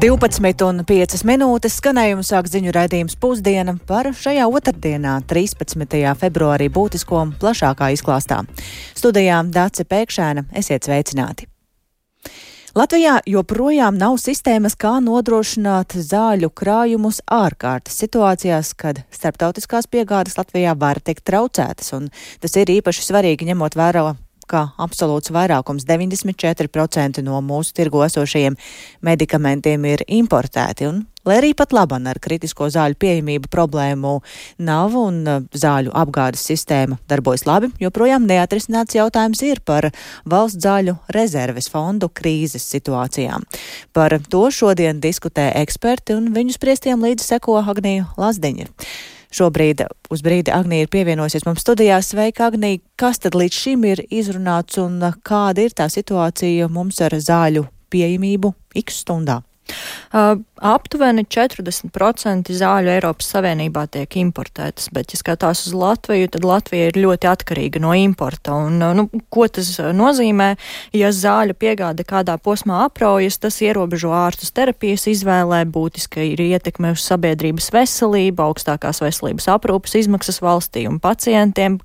12,5 minūtes skanējumu sāk ziņu raidījums pusdiena par šajā otrdienā, 13. februārī, būtisko plašākā izklāstā. Studijā Dāce Pēkšēna, esiet sveicināti! Latvijā joprojām nav sistēmas, kā nodrošināt zāļu krājumus ārkārtas situācijās, kad starptautiskās piegādes Latvijā var tikt traucētas, un tas ir īpaši svarīgi ņemot vērā ka absolūts vairākums 94% no mūsu tirgu esošajiem medikamentiem ir importēti. Un, lai arī pat laban ar kritisko zāļu pieejamību problēmu nav un uh, zāļu apgādes sistēma darbojas labi, joprojām neatrisināts jautājums ir par valsts zāļu rezerves fondu krīzes situācijām. Par to šodien diskutē eksperti un viņu spriestiem līdzi seko Agnija Lazdiņa. Šobrīd uz brīdi Agnija ir pievienojusies mums studijā. Sveika, Agnija! Kas tad līdz šim ir izrunāts un kāda ir tā situācija mums ar zāļu pieejamību X stundā? Uh, aptuveni 40% zāļu Eiropas Savienībā tiek importētas, bet, ja skatās uz Latviju, tad Latvija ir ļoti atkarīga no importa. Un, uh, nu, ko tas nozīmē? Ja zāļu piegāde kādā posmā apraujas, tas ierobežo ārstus terapijas izvēlē, būtiski ir ietekme uz sabiedrības veselību, augstākās veselības aprūpas izmaksas valstī un pacientiem,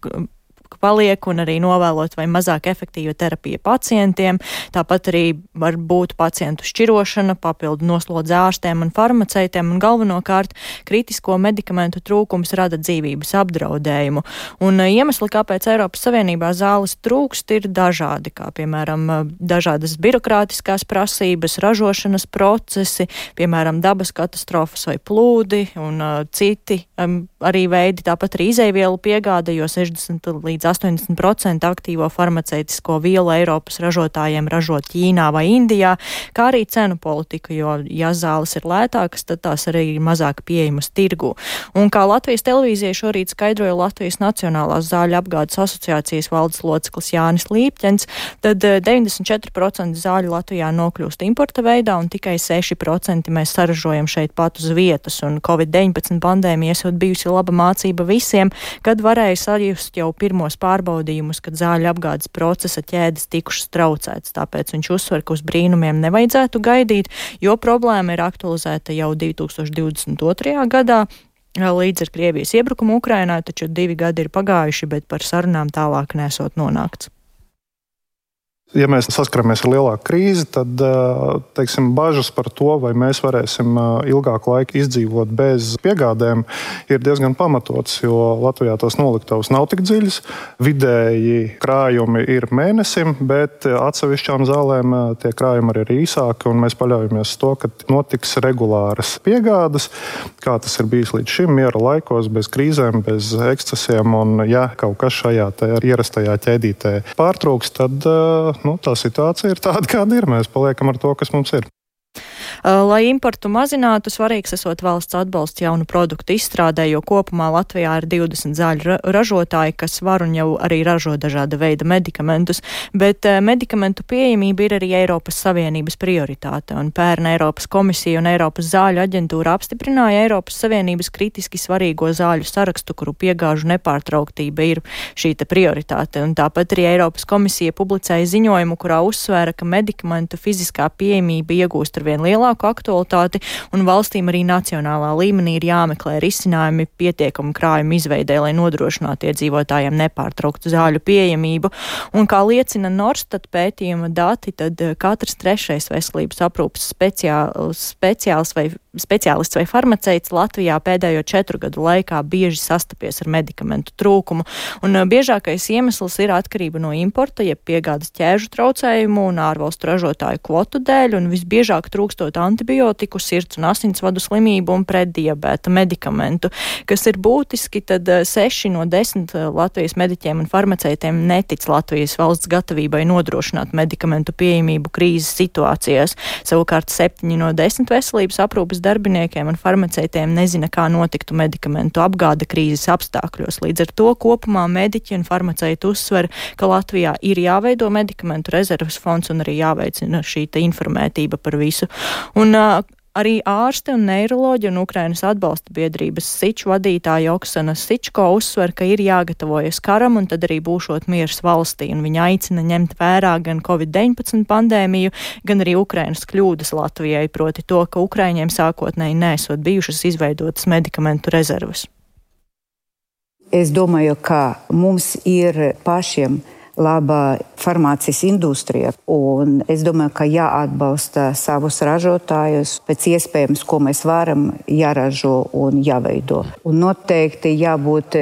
paliek un arī novēlot vai mazāk efektīva terapija pacientiem. Tāpat arī var būt pacientu šķirošana, papildu noslodz ārstiem un farmaceitiem un galvenokārt kritisko medikamentu trūkums rada dzīvības apdraudējumu. Un eh, iemesli, kāpēc Eiropas Savienībā zāles trūkst, ir dažādi, kā piemēram eh, dažādas birokrātiskās prasības, ražošanas procesi, piemēram dabas katastrofas vai plūdi un uh, citi um, arī veidi, tāpat arī izēvielu piegāde, jo 60 līdz līdz 80% aktīvo farmaceitisko vielu Eiropas ražotājiem ražo Ķīnā vai Indijā, kā arī cenu politika, jo, ja zāles ir lētākas, tad tās arī ir mazāk pieejamas tirgu. Un kā Latvijas televīzija šorīt skaidroja Latvijas Nacionālās zāļu apgādes asociācijas valdes loceklis Jānis Līpķens, tad 94% eh, zāļu Latvijā nokļūst importa veidā un tikai 6% mēs saražojam šeit pat uz vietas. Un Covid-19 pandēmija esot bijusi laba mācība visiem, kad varēja sajust jau pirmos pirmos pārbaudījumus, kad zāļu apgādes procesa ķēdes tikušas traucētas. Tāpēc viņš uzsver, ka uz brīnumiem nevajadzētu gaidīt, jo problēma ir aktualizēta jau 2022. gadā. Līdz ar Krievijas iebrukumu Ukrainā, taču divi gadi ir pagājuši, bet par sarunām tālāk nesot nonākts ja mēs saskaramies ar lielāku krīzi, tad teiksim, bažas par to, vai mēs varēsim ilgāku laiku izdzīvot bez piegādēm, ir diezgan pamatotas. Jo Latvijā tās noliktavas nav tik dziļas. Vidēji krājumi ir mēnesim, bet atsevišķām zālēm tie krājumi arī ir īsāki. Mēs paļaujamies uz to, ka notiks regulāras piegādes, kā tas ir bijis līdz šim, miera laikos, bez krīzēm, bez ekscesiem. Un, ja kaut kas šajā ierastajā ķēdītē pārtrūks, tad nu, tā situācija ir tāda, kāda ir. Mēs paliekam ar to, kas mums ir. Uh, lai importu mazinātu, svarīgs esot valsts atbalsts jaunu produktu izstrādē, jo kopumā Latvijā ir 20 zāļu ražotāji, kas var un jau arī ražo dažāda veida medikamentus, bet uh, medikamentu pieejamība ir arī Eiropas Savienības prioritāte, un pērn Eiropas komisija un Eiropas zāļu aģentūra apstiprināja Eiropas Savienības kritiski svarīgo zāļu sarakstu, kuru piegāžu nepārtrauktība ir šī prioritāte, un tāpat arī Eiropas komisija publicēja ziņojumu, kurā uzsvēra, ka medikamentu fiziskā pieejamība iegūst ar vien lielāku lielāku aktualitāti, un valstīm arī nacionālā līmenī ir jāmeklē risinājumi pietiekumu krājumu izveidē, lai nodrošinātu iedzīvotājiem nepārtrauktu zāļu pieejamību. Un kā liecina Norstat pētījuma dati, tad eh, katrs trešais veselības aprūpas speciāls, speciāls vai speciālists vai farmaceits Latvijā pēdējo četru gadu laikā bieži sastapies ar medikamentu trūkumu. Un uh, biežākais iemesls ir atkarība no importa, jeb piegādes ķēžu traucējumu un ārvalstu ražotāju kvotu dēļ, un visbiežāk trūkstot antibiotiku, sirds un asinsvadu slimību un preddiabēta medikamentu, kas ir būtiski, tad uh, seši no desmit uh, Latvijas mediķiem un farmaceitiem netic Latvijas valsts gatavībai nodrošināt medikamentu pieejamību krīzes situācijās. Savukārt septiņi no desmit veselības aprūpas darbiniekiem un farmaceitiem nezina, kā notiktu medikamentu apgāde krīzes apstākļos. Līdz ar to kopumā mediķi un farmaceiti uzsver, ka Latvijā ir jāveido medikamentu rezerves fonds un arī jāveicina šī informētība par visu. Un, Arī ārsti un neiroloģi un Ukrainas atbalsta biedrības Siču vadītāja Oksana Sičko uzsver, ka ir jāgatavojas karam un tad arī būšot miers valstī, un viņa aicina ņemt vērā gan Covid-19 pandēmiju, gan arī Ukrainas kļūdas Latvijai, proti to, ka Ukraiņiem sākotnēji nesot bijušas izveidotas medikamentu rezerves. Es domāju, ka mums ir pašiem laba farmācijas industrija. Un es domāju, ka jāatbalsta savus ražotājus pēc iespējams, ko mēs varam jāražo un jāveido. Un noteikti jābūt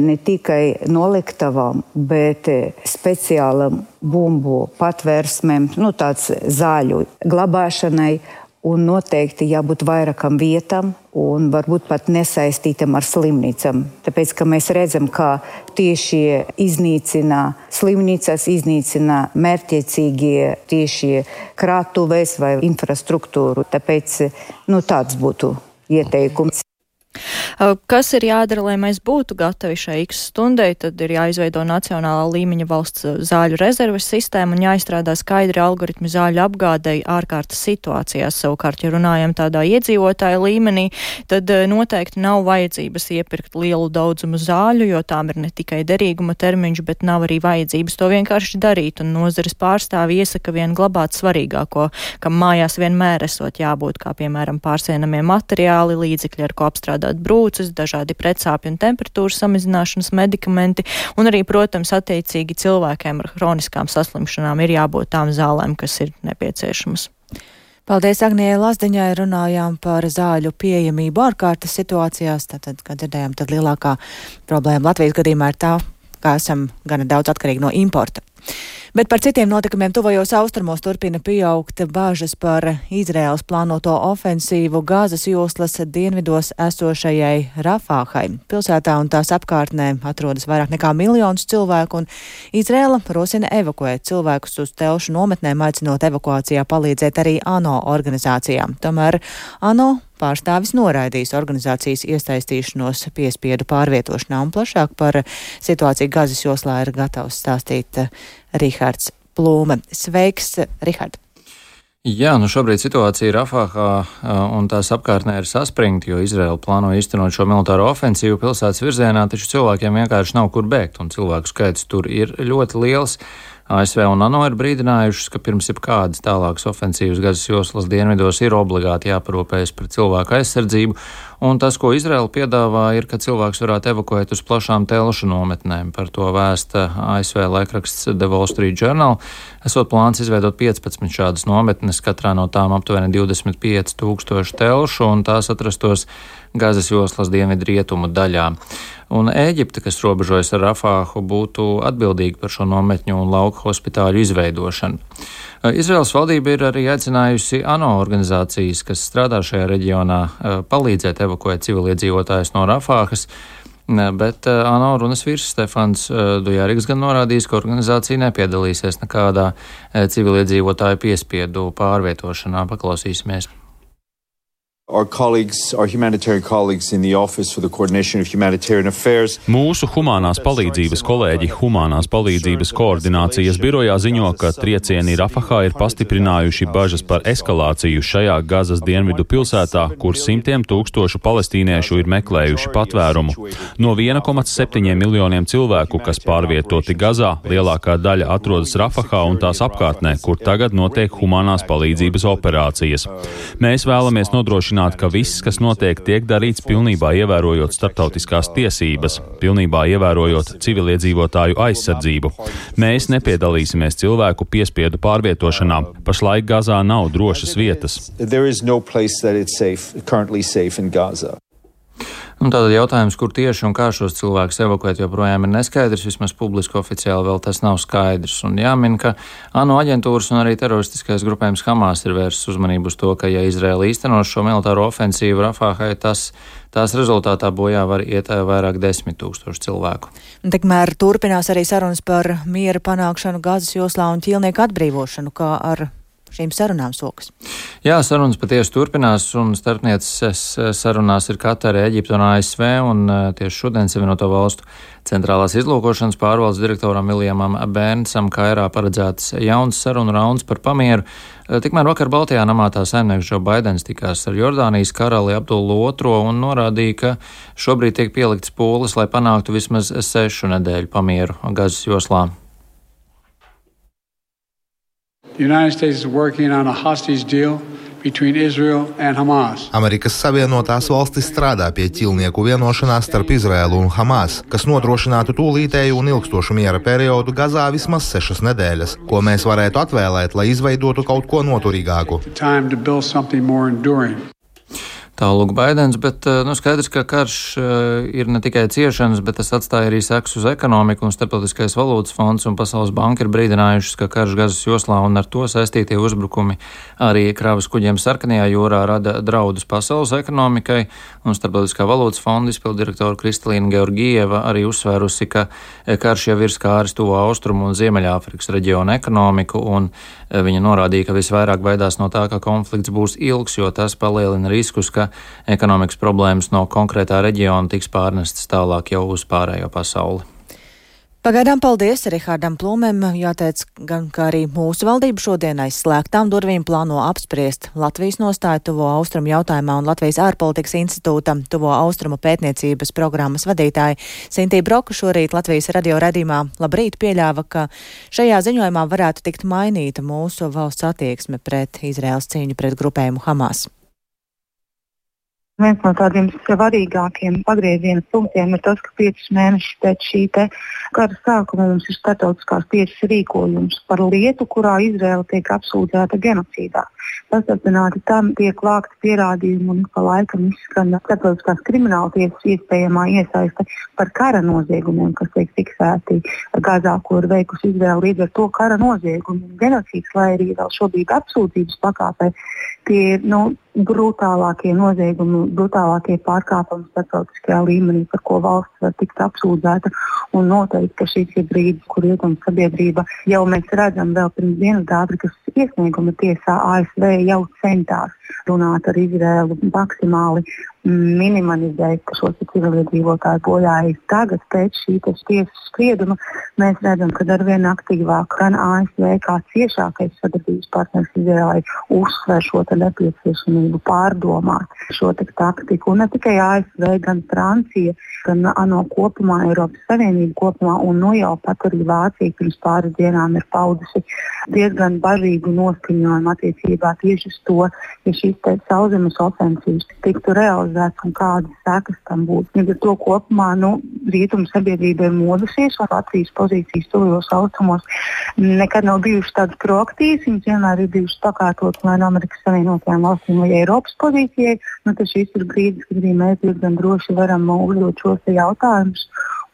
ne tikai noliktavām, bet speciālam bumbu patvērsmēm, nu, tāds zāļu glabāšanai un noteikti jābūt vairākam vietam un varbūt pat nesaistītam ar slimnīcām. Tāpēc, mēs redzam, ka tieši iznīcina slimnīcas, iznīcina mērķiecīgie tieši krātuves vai infrastruktūru. Tāpēc nu, tāds būtu ieteikums. Kas ir jādara, lai mēs būtu gatavi šai X stundai? Tad ir jāizveido nacionālā līmeņa valsts zāļu rezerves sistēma un jāizstrādā skaidri algoritmi zāļu apgādēji ārkārtas situācijās. Savukārt, ja runājam tādā iedzīvotāja līmenī, tad noteikti nav vajadzības iepirkt lielu daudzumu zāļu, jo tām ir ne tikai derīguma termiņš, bet nav arī vajadzības to vienkārši darīt. Un nozares pārstāvi iesaka vien glabāt svarīgāko, kam mājās vienmēr esot jābūt, kā piemēram pārsienamie materiāli, līdzekļi, ar ko apstrādāt brūci brūces, dažādi pretsāpju un temperatūras samazināšanas medikamenti, un arī, protams, attiecīgi cilvēkiem ar hroniskām saslimšanām ir jābūt tām zālēm, kas ir nepieciešamas. Paldies Agnijai Lazdiņai, runājām par zāļu pieejamību ārkārtas situācijās. Tātad, kā dzirdējām, tad lielākā problēma Latvijas gadījumā ir tā, ka esam gana daudz atkarīgi no importa. Bet par citiem notikumiem tuvajos austrumos turpina pieaugt bāžas par Izraels plānoto ofensīvu gāzes joslas dienvidos esošajai Rafāhai. Pilsētā un tās apkārtnē atrodas vairāk nekā miljonus cilvēku, un Izraela rosina evakuēt cilvēkus uz telšu nometnēm, aicinot evakuācijā palīdzēt arī ANO organizācijām. Tomēr ANO pārstāvis noraidījis organizācijas iesaistīšanos piespiedu pārvietošanā un plašāk par situāciju Gazas joslā ir gatavs stāstīt eh, Rihards Plūme. Sveiks, Rihard! Jā, nu šobrīd situācija Rafāhā eh, un tās apkārtnē ir saspringta, jo Izraela plāno īstenot šo militāro ofensīvu pilsētas virzienā, taču cilvēkiem vienkārši nav kur bēgt, un cilvēku skaits tur ir ļoti liels. ASV un ANO ir brīdinājušas, ka pirms jebkādas tālākas ofensīvas Gazas joslas dienvidos ir obligāti jāparūpējas par cilvēku aizsardzību, un tas, ko Izraela piedāvā, ir, ka cilvēks varētu evakuēt uz plašām telšu nometnēm. Par to vēsta ASV laikraksts The Wall Street Journal. Esot plāns izveidot 15 šādas nometnes, katrā no tām aptuveni 25 tūkstoši telšu, un tās atrastos Gazas joslas dienvidu rietumu daļā un Ēģipte, kas robežojas ar Rafāhu, būtu atbildīga par šo nometņu un lauku hospitāļu izveidošanu. Izraels valdība ir arī aicinājusi ANO organizācijas, kas strādā šajā reģionā, palīdzēt evakuēt civiliedzīvotājus no Rafāhas. Bet ANO runas vīrs Stefans Dujārīgs gan norādījis, ka organizācija nepiedalīsies nekādā civiliedzīvotāju piespiedu pārvietošanā. Paklausīsimies. Our colleagues, our humanitarian colleagues in the Office for the Coordination of Humanitarian Affairs. Mūsu humanās palīdzības kolēģi Humanās palīdzības koordinācijas birojā ziņo, ka triecieni Rafahā ir pastiprinājuši bažas par eskalāciju šajā Gazas dienvidu pilsētā, kur simtiem tūkstošu palestīniešu ir meklējuši patvērumu. No 1,7 miljoniem cilvēku, kas pārvietoti Gazā, lielākā daļa atrodas Rafahā un tās apkārtnē, kur tagad notiek humanās palīdzības operācijas. Mēs vēlamies nodrošināt nodrošināt, ka viss, kas notiek, tiek darīts pilnībā ievērojot starptautiskās tiesības, pilnībā ievērojot civiliedzīvotāju aizsardzību. Mēs nepiedalīsimies cilvēku piespiedu pārvietošanā. Pašlaik Gazā nav drošas vietas. Un tātad jautājums, kur tieši un kā šos cilvēkus evakuēt, joprojām ir neskaidrs. Vismaz publiski oficiāli vēl tas nav skaidrs. Un jāmin, ka ANO aģentūras un arī teroristiskais grupējums Hamas ir vērsts uzmanību uz to, ka, ja Izraela īstenos šo militāro ofensīvu Rafāhai, tas tās rezultātā bojā var iet eh, vairāk desmit tūkstoši cilvēku. Tikmēr turpinās arī sarunas par miera panākšanu Gazas joslā un ķīlnieku atbrīvošanu, kā ar šīm sarunām sokas. Jā, sarunas patiesi turpinās, un starpnieces sarunās ir Katara, Eģipta un ASV, un tieši šodien Savienoto valstu centrālās izlūkošanas pārvaldes direktoram Viljamam Bērnsam Kairā paredzēts jauns sarunu rauns par pamieru. Tikmēr vakar Baltijā namā tā saimnieks Džo Baidens tikās ar Jordānijas karali Abdullu II un norādīja, ka šobrīd tiek pielikts pūles, lai panāktu vismaz sešu nedēļu pamieru Gazas joslā. Amerikas Savienotās valstis strādā pie ķilnieku vienošanās starp Izraēlu un Hamas, kas nodrošinātu tūlītēju un ilgstošu miera periodu Gazā vismaz sešas nedēļas, ko mēs varētu atvēlēt, lai izveidotu kaut ko noturīgāku. Tālāk Baidens, bet eh, nu, skaidrs, ka karš eh, ir ne tikai ciešanas, bet tas atstāja arī sekas uz ekonomiku, un Starptautiskais valūtas fonds un Pasaules banka ir brīdinājušas, ka karš Gazas joslā un ar to saistītie uzbrukumi arī krāvas kuģiem sarkanajā jūrā rada draudus pasaules ekonomikai, un Starptautiskā valūtas fonda izpildirektora Kristalīna Georgieva arī uzsvērusi, ka eh, karš jau ir skāris to austrumu un Ziemeļāfrikas reģionu ekonomiku, un viņa norādīja, ka visvairāk baidās no tā, ka konflikts būs ilgs, jo tas palielina riskus, ka ekonomikas problēmas no konkrētā reģiona tiks pārnestas tālāk jau uz pārējo pasauli. Pagaidām paldies Rihardam Plūmēm. Jāteic, gan kā arī mūsu valdība šodien aiz slēgtām durvīm plāno apspriest Latvijas nostāju tuvo austrumu jautājumā un Latvijas ārpolitikas institūta tuvo austrumu pētniecības programmas vadītāja Sintī Broka šorīt Latvijas radio redījumā labrīt pieļāva, ka šajā ziņojumā varētu tikt mainīta mūsu valsts attieksme pret Izraels cīņu pret grupējumu Hamas. Viens no tādiem svarīgākiem pagrieziena punktiem ir tas, ka piecus mēnešus pēc šī kara sākuma mums ir starptautiskās tiesas rīkojums par lietu, kurā Izraela tiek apsūdzēta genocīdā. Pastarpināti tam tiek vākti pierādījumi un pa laikam izskan starptautiskās krimināla tiesas iespējamā iesaiste par kara noziegumiem, kas tiek fiksēti Gazā, ko ir veikusi Izraela līdz ar to kara noziegumiem. Genocīds, lai arī vēl šobrīd apsūdzības pakāpē, tie ir nu, brutālākie noziegumi, brutālākie pārkāpumi starptautiskajā līmenī, par ko valsts var tikt apsūdzēta. Un noteikti, ka šis ir brīdis, kur rietumu sabiedrība jau mēs redzam, vēl pirms Dienvidāfrikas iesnieguma tiesā ASV jau centās runāt ar Izraēlu maksimāli minimalizēt šo civiliedzīvotāju bojājumu. Tagad, pēc šī tiesas sprieduma, mēs redzam, ka arvien aktīvāk gan ASV kā ciešākais sadarbības partners Izraēlai uzsver šo nepieciešamību pārdomāt šo taktiku. Un ne tikai ASV, gan Francija, gan ANO kopumā, Eiropas Savienība kopumā un nu jau pat arī Vācija pirms pāris dienām ir paudusi diezgan bažīgu noskaņojumu attiecībā tieši uz to, ja šīs sauszemes ofensīvas tiktu realizētas un kādas sekas tam būtu. Līdz ar to kopumā nu, rietumu sabiedrība ir modusies, un Latvijas pozīcijas tuvajos austrumos nekad nav bijušas tādas proaktīvas. Viņas vienmēr ir bijušas pakārtotas vai no Amerikas Savienotajām valstīm vai Eiropas pozīcijai. Nu, tas šis ir brīdis, kad arī mēs diezgan droši varam uzdot šos jautājumus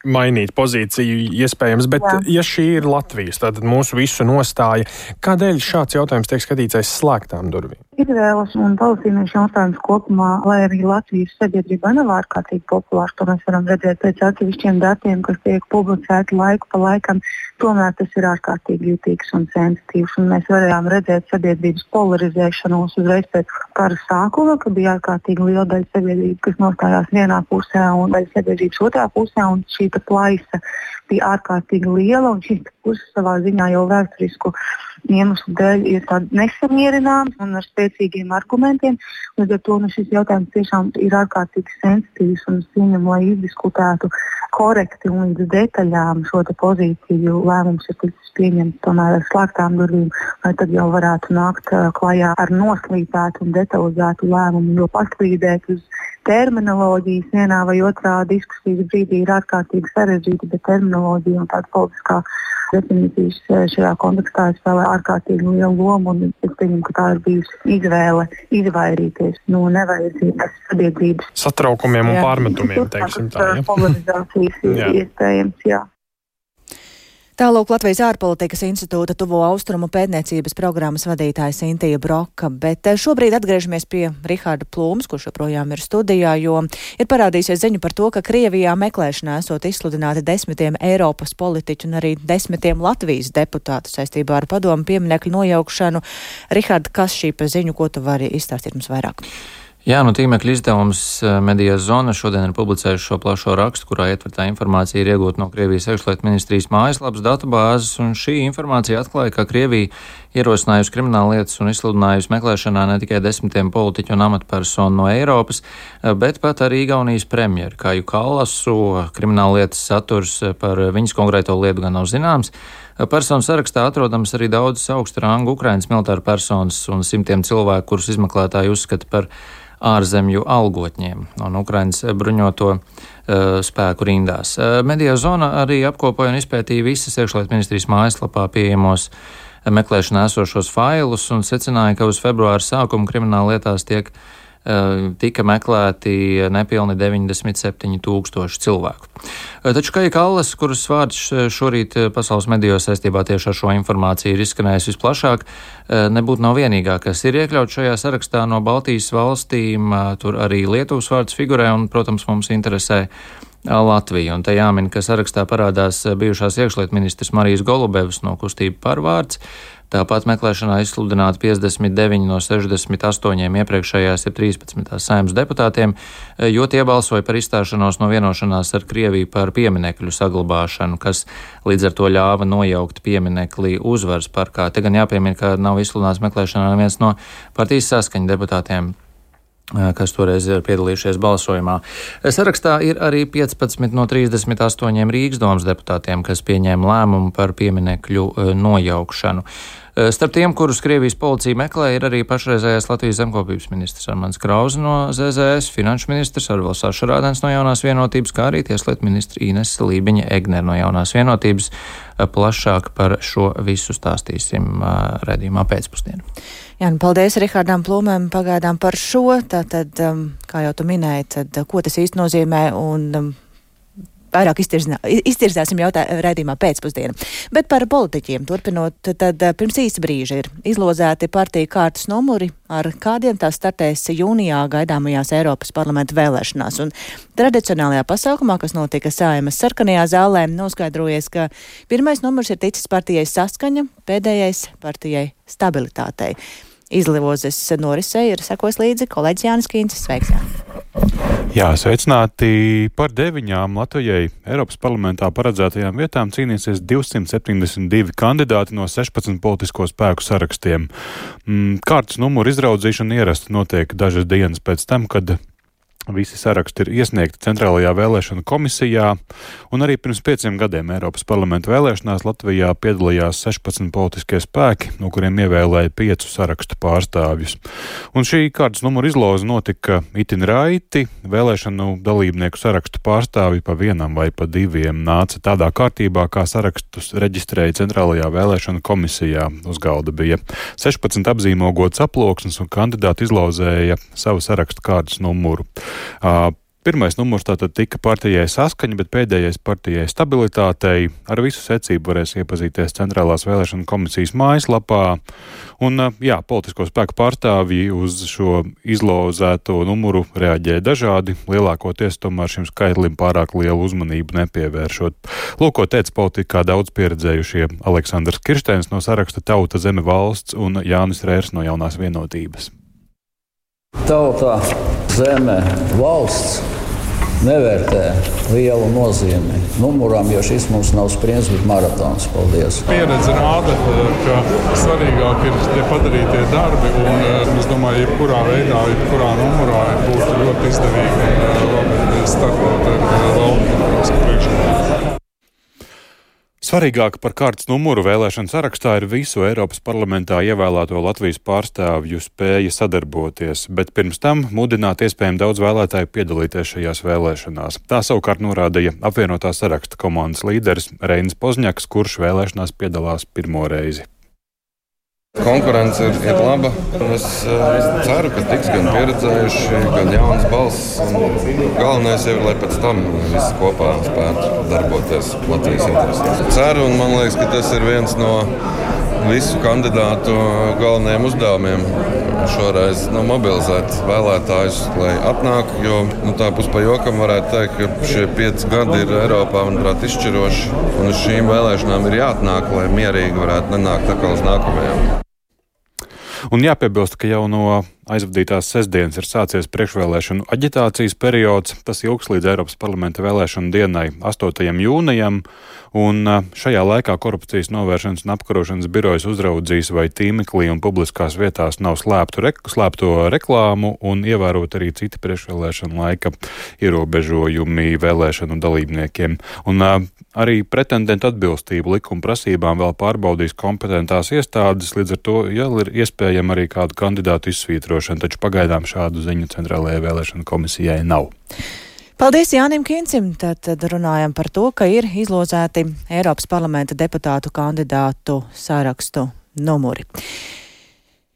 mainīt pozīciju, iespējams, bet, Jā. ja šī ir Latvijas, tad mūsu visu nostāja, kādēļ šāds jautājums tiek skatīts aiz slēgtām durvīm? Izraēlas un palestīniešu jautājums kopumā, lai arī Latvijas sabiedrībā nav ārkārtīgi populārs, to mēs varam redzēt pēc atsevišķiem datiem, kas tiek publicēti laiku pa laikam. Tomēr tas ir ārkārtīgi jutīgs un sensitīvs. Un mēs varējām redzēt sabiedrības polarizēšanos uzreiz pēc kara sākuma, kad bija ārkārtīgi liela daļa sabiedrības, kas nostājās vienā pusē un daļa sabiedrības otrā pusē. Šī plaisa bija ārkārtīgi liela, un šīs puses savā ziņā jau vēsturisku iemeslu dēļ ir nesamierināmas un ar spēcīgiem argumentiem. Līdz ar to nu, šis jautājums tiešām ir ārkārtīgi sensitīvs un viņam, lai izdiskutētu korekti un līdz detaļām šo pozīciju, lēmums ir ticis pieņemts tomēr ar slēgtām durvīm, lai tad jau varētu nākt uh, klajā ar noslīpētu un detalizētu lēmumu, jo paslīdēt uz terminoloģijas vienā vai otrā diskusijas brīdī ir ārkārtīgi sarežģīta, bet terminoloģija un tāda politiskā definīcijas eh, šajā kontekstā spēlē ārkārtīgi lielu lomu. Es pieņemu, ka tā ir bijusi izvēle izvairīties no nevajadzīgas sabiedrības satraukumiem un jā. pārmetumiem. Teiksim, tā, ja? Polarizācijas iespējams. Jā. Tālāk Latvijas ārpolitikas institūta tuvo austrumu pētniecības programmas vadītāja Sintīja Broka, bet eh, šobrīd atgriežamies pie Rihārda Plūms, kurš joprojām ir studijā, jo ir parādījusies ziņu par to, ka Krievijā meklēšanā esot izsludināti desmitiem Eiropas politiķu un arī desmitiem Latvijas deputātu saistībā ar padomu pieminekļu nojaukšanu. Rihārda, kas šī pa ziņu, ko tu vari izstāstīt mums vairāk? Jā, nu tīmekļa izdevums eh, Medijas zona šodien ir publicējuši šo plašo rakstu, kurā ietvertā informācija ir iegūta no Krievijas iekšlietu ministrijas mājaslapas datubāzes, un šī informācija atklāja, ka Krievija ierosinājusi krimināla lietas un izsludinājusi meklēšanā ne tikai desmitiem politiķu un amatpersonu no Eiropas, eh, bet pat arī Igaunijas premjeru Kāju Kallasu. Krimināla lietas saturs par viņas konkrēto lietu gan nav zināms. Personu sarakstā atrodams arī daudzas augsta ranga Ukrainas militāru personas un simtiem cilvēku, kurus izmeklētāji uzskata par ārzemju algotņiem un Ukrainas bruņoto uh, spēku rindās. Uh, Medijā zona arī apkopoja un izpētīja visas iekšlietu ministrijas mājaslapā pieejamos meklēšanā esošos failus un secināja, ka uz februāra sākuma krimināla lietās tiek uh, Eh, tika meklēti nepilni 97 tūkstoši cilvēku. Eh, taču Kaja Kallas, kuras vārds šorīt pasaules medijos saistībā tieši ar šo informāciju ir izskanējis visplašāk, eh, nebūtu nav vienīgā, kas ir iekļauts šajā sarakstā no Baltijas valstīm. Tur arī Lietuvas vārds figurē un, protams, mums interesē. Latviju. Un te jāmin, ka sarakstā parādās bijušās iekšlietu ministrs Marijas Golubevs no kustība pārvārds, Tāpat meklēšanā izsludināti 59 no 68 iepriekšējās ir 13. saimnes deputātiem, jo tie balsoja par izstāšanos no vienošanās ar Krieviju par pieminekļu saglabāšanu, kas līdz ar to ļāva nojaukt pieminekli uzvaras parkā. Te gan jāpiemina, ka nav izsludināts meklēšanā neviens no partijas saskaņa deputātiem kas toreiz ir piedalījušies balsojumā. Sarakstā ir arī 15 no 38 Rīgas domas deputātiem, kas pieņēma lēmumu par pieminekļu nojaukšanu. Starp tiem, kurus Krievijas policija meklē, ir arī pašreizējais Latvijas zemkopības ministrs Armāns Krauze no ZZS, finanšu ministrs Arvils Sašarādens no jaunās vienotības, kā arī tieslietu ministra Ines Lībiņa Egner no jaunās vienotības. Plašāk par šo visu stāstīsim redzījumā pēcpusdienā. Jā, nu paldies Rihardam Plūmēm pagaidām par šo. Tātad, um, kā jau tu minēji, tad ko tas īsti nozīmē un um, vairāk iztirzāsim jautājumu redzījumā pēcpusdienā. Bet par politiķiem turpinot, tad eh, pirms īsa brīža ir izlozēti partiju kārtas numuri, ar kādiem tā startēs jūnijā gaidāmajās Eiropas parlamenta vēlēšanās. Un tradicionālajā pasākumā, kas notika Sājumas sarkanajā zālē, noskaidrojies, ka pirmais numurs ir ticis partijai saskaņa, pēdējais partijai stabilitātei. Izlivozes norisei ir sekos līdzi kolēģis Jānis Kīncis. Sveiks! Jā. Jā, sveicināti par deviņām Latvijai Eiropas parlamentā paredzētajām vietām cīnīsies 272 kandidāti no 16 politisko spēku sarakstiem. Mm, kārtas numuru izraudzīšana ierasti notiek dažas dienas pēc tam, kad Visi saraksti ir iesniegti Centrālajā vēlēšana komisijā, un arī pirms pieciem gadiem Eiropas parlamenta vēlēšanās Latvijā piedalījās 16 politiskie spēki, no kuriem ievēlēja piecu sarakstu pārstāvjus. Un šī kārtas numura izloze notika itin raiti. Vēlēšanu dalībnieku sarakstu pārstāvji pa vienam vai pa diviem nāca tādā kārtībā, kā sarakstus reģistrēja Centrālajā vēlēšana komisijā. Uz galda bija 16 apzīmogots aploksnes, un kandidāti izlozēja savu sarakstu kārtas numuru. Pirmais numurs tātad tika partijai saskaņa, bet pēdējais partijai stabilitātei. Ar visu secību varēs iepazīties Centrālās vēlēšana komisijas mājaslapā. Un, jā, politisko spēku pārstāvji uz šo izlozēto numuru reaģēja dažādi. Lielākoties tomēr šim skaitlim pārāk lielu uzmanību nepievēršot. Lūk, ko teica politikā daudz pieredzējušie Aleksandrs Kirsteins no saraksta Tauta Zeme valsts un Jānis Rērs no jaunās vienotības. Tauta, zeme, valsts nevērtē lielu nozīmi numuram, jo šis mums nav sprints, bet maratons. Paldies! Pieredze rāda, ka svarīgāk ir padarītie darbi, un eh, es domāju, jebkurā veidā, jebkurā numurā būtu ļoti izdevīgi un eh, labi startot ar eh, valdu priekšlikumu. Svarīgāk par kārtas numuru vēlēšanu sarakstā ir visu Eiropas parlamentā ievēlēto Latvijas pārstāvju spēja sadarboties, bet pirms tam mudināt iespējami daudz vēlētāju piedalīties šajās vēlēšanās. Tā savukārt norādīja apvienotā saraksta komandas līderis Reinis Pozņaks, kurš vēlēšanās piedalās pirmo reizi. Konkurence ir, ir laba. Es, es ceru, ka tiks gan pieredzējuši, gan jaunas balss. Galvenais ir, lai pēc tam visi kopā spētu darboties Latvijas interesēs. Ceru, un man liekas, ka tas ir viens no visu kandidātu galvenajiem uzdevumiem šoreiz nu, mobilizēt vēlētājus, lai atnāk. Jo nu, tā puspa jokam varētu teikt, ka šie pieci gadi ir Eiropā manuprāt, izšķiroši. Un uz šīm vēlēšanām ir jāatnāk, lai mierīgi varētu nenākt atkal uz nākamajām. Un jāpiebilst, ka jau no aizvadītās sestdienas ir sācies priekšvēlēšanu aģitācijas periods. Tas ilgs līdz Eiropas parlamenta vēlēšanu dienai, 8. jūnijam. Un šajā laikā korupcijas novēršanas un apkarošanas birojas uzraudzīs, vai tīmeklī un publiskās vietās nav slēptu rek slēpto reklāmu un ievērot arī citi priekšvēlēšana laika ierobežojumi vēlēšanu dalībniekiem. Un arī pretendentu atbilstību likuma prasībām vēl pārbaudīs kompetentās iestādes, līdz ar to ja, ir iespējama arī kādu kandidātu izsvītrošana, taču pagaidām šādu ziņu Centrālajai vēlēšana komisijai nav. Paldies Jānim Kincim. Tad runājam par to, ka ir izlozēti Eiropas parlamenta deputātu kandidātu sārakstu numuri.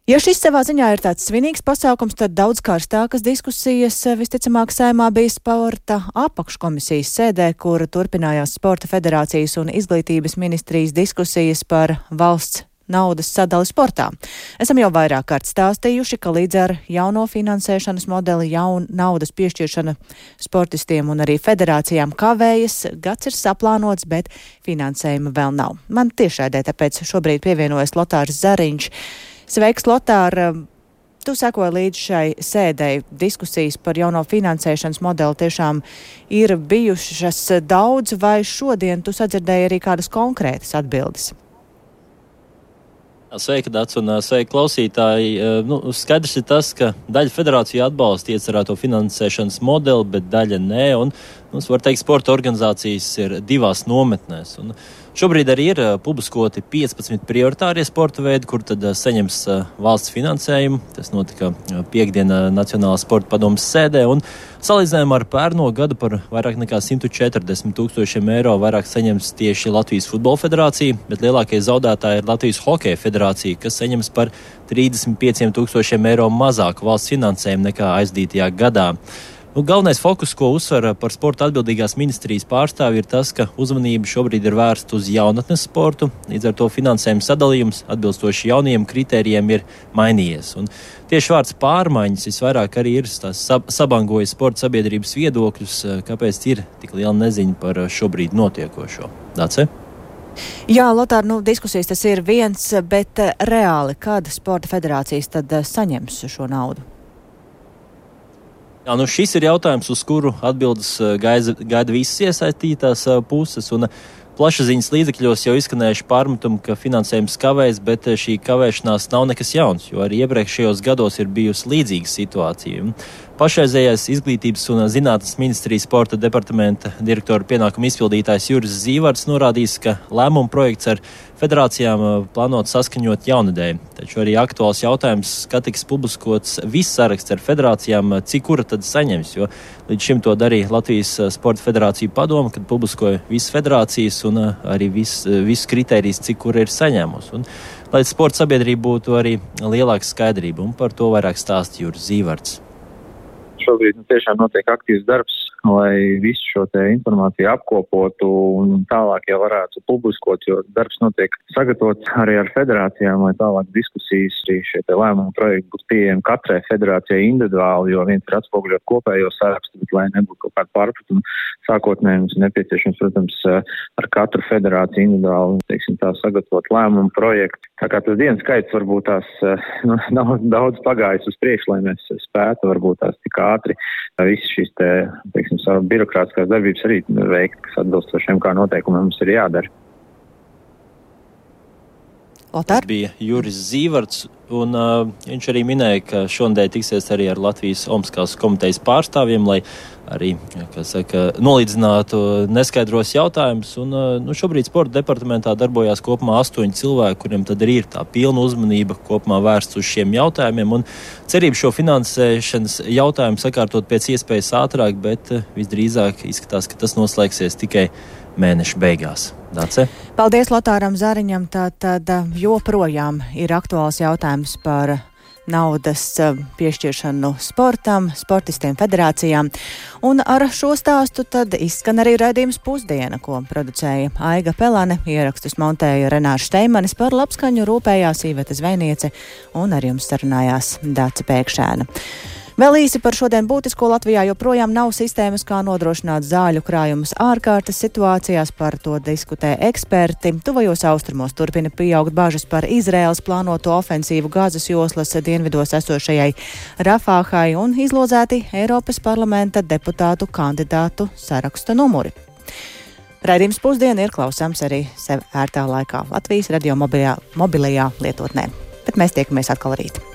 Ja šis savā ziņā ir tāds svinīgs pasākums, tad daudz kārstākas diskusijas visticamāk saimā bija sporta apakškomisijas sēdē, kur turpinājās Sporta federācijas un izglītības ministrijas diskusijas par valsts naudas sadali sportā. Esam jau vairāk kārt stāstījuši, ka līdz ar jauno finansēšanas modeli jaun naudas piešķiršana sportistiem un arī federācijām kavējas, gads ir saplānots, bet finansējuma vēl nav. Man tiešādē tāpēc šobrīd pievienojas Lotārs Zariņš. Sveiks, Lotār! Tu sekoji līdz šai sēdēji. Diskusijas par jauno finansēšanas modeli tiešām ir bijušas daudz, vai šodien tu sadzirdēji arī kādas konkrētas atbildes? Sveika, Dārts, un sveika klausītāji. Nu, skaidrs ir tas, ka daļa federācija atbalsta iecerēto finansēšanas modeli, bet daļa nē. Un, nu, var teikt, sporta organizācijas ir divās nometnēs. Un, Šobrīd arī ir publiskoti 15 prioritārie sporta veidi, kur tad saņems valsts finansējumu. Tas notika piekdienā Nacionālās sporta padomas sēdē. Salīdzinājumā ar pērno gadu par vairāk nekā 140 tūkstošiem eiro vairāk saņems tieši Latvijas Futbola federācija, bet lielākie zaudētāji ir Latvijas Hokeja federācija, kas saņems par 35 tūkstošiem eiro mazāk valsts finansējumu nekā aizdītajā gadā. Nu, galvenais fokus, ko uzsver par sporta atbildīgās ministrijas pārstāvi, ir tas, ka uzmanība šobrīd ir vērsta uz jaunatnes sportu. Līdz ar to finansējuma sadalījums atbilstoši jaunajiem kritērijiem ir mainījies. Un tieši vārds pārmaiņas visvairāk arī ir sab sabangojis sporta sabiedrības viedokļus, kāpēc ir tik liela neziņa par šobrīd notiekošo. Dāce? Jā, Lotār, nu, diskusijas tas ir viens, bet reāli, kad sporta federācijas tad saņems šo naudu? Jā, nu šis ir jautājums, uz kuru atbildes gaida, gaida visas iesaistītās puses. Un plašsaziņas līdzekļos jau izskanējuši pārmetumi, ka finansējums kavējas, bet šī kavēšanās nav nekas jauns, jo arī iepriekšējos gados ir bijusi līdzīga situācija. Pašreizējais izglītības un zinātnes ministrijas sporta departamenta direktora pienākuma izpildītājs Juris Zīvārds norādījis, ka lēmuma projekts ar federācijām uh, plānot saskaņot jaunadēļ. Taču arī aktuāls jautājums, kad tiks publiskots viss saraksts ar federācijām, uh, cik kura tad saņems, jo līdz šim to darīja Latvijas uh, Sporta federācija padoma, kad publiskoja visas federācijas un arī viss vis kritērijas, cik kura ir saņēmusi. Un, lai sporta sabiedrība būtu arī lielāka skaidrība, un par to vairāk stāsta Juris Zīvārds šobrīd nu, tiešām notiek aktīvs darbs, lai visu šo informāciju apkopotu un tālāk jau varētu publiskot, jo darbs notiek sagatavots arī ar federācijām, lai tālāk diskusijas arī šie lēmumu projekti būtu pieejami katrai federācijai individuāli, jo viens ir atspoguļot kopējo sarakstu, bet lai nebūtu kaut kāda pārpratuma, sākotnēji mums ir nepieciešams, protams, ar katru federāciju individuāli, teiksim, tā sagatavot lēmumu projektu. Tā kā tas dienas skaits varbūt tās nu, nav daudz pagājis uz priekšu, lai mēs spētu varbūt tās tik ātri visas šīs te, teiksim, savu birokrātiskās darbības arī veikt, kas atbilstošiem kā noteikumiem mums ir jādara. Tas bija Juris Zīvards, un uh, viņš arī minēja, ka šodien tiksies arī ar Latvijas Omaskās komitejas pārstāvjiem, lai arī saka, nolīdzinātu neskaidros jautājumus. Un, uh, nu, šobrīd sporta departamentā darbojās kopumā astoņi cilvēki, kuriem tad arī ir tā pilna uzmanība kopumā vērsta uz šiem jautājumiem. Un cerība šo finansēšanas jautājumu sakārtot pēc iespējas ātrāk, bet uh, visdrīzāk izskatās, ka tas noslēgsies tikai mēneša beigās. Dace. Paldies Lotāram Zariņam. Tātad joprojām ir aktuāls jautājums par naudas piešķiršanu sportam, sportistiem, federācijām. Un ar šo stāstu tad izskan arī raidījums pusdiena, ko producēja Aiga Pelane, ierakstus montēja Renāša Steimanis par labskaņu rūpējās Īveta Zvejniece un ar jums sarunājās Dāca Pēkšēna. Vēl īsi par šodien būtisko Latvijā joprojām nav sistēmas, kā nodrošināt zāļu krājumus ārkārtas situācijās, par to diskutē eksperti. Tuvajos austrumos turpina pieaugt bažas par Izraels plānoto ofensīvu gāzes joslas dienvidos esošajai Rafāhai un izlozēti Eiropas parlamenta deputātu kandidātu saraksta numuri. Raidījums pusdiena ir klausāms arī sev ērtā laikā Latvijas radio mobilajā, mobilajā lietotnē. Bet mēs tiekamies atkal rīt.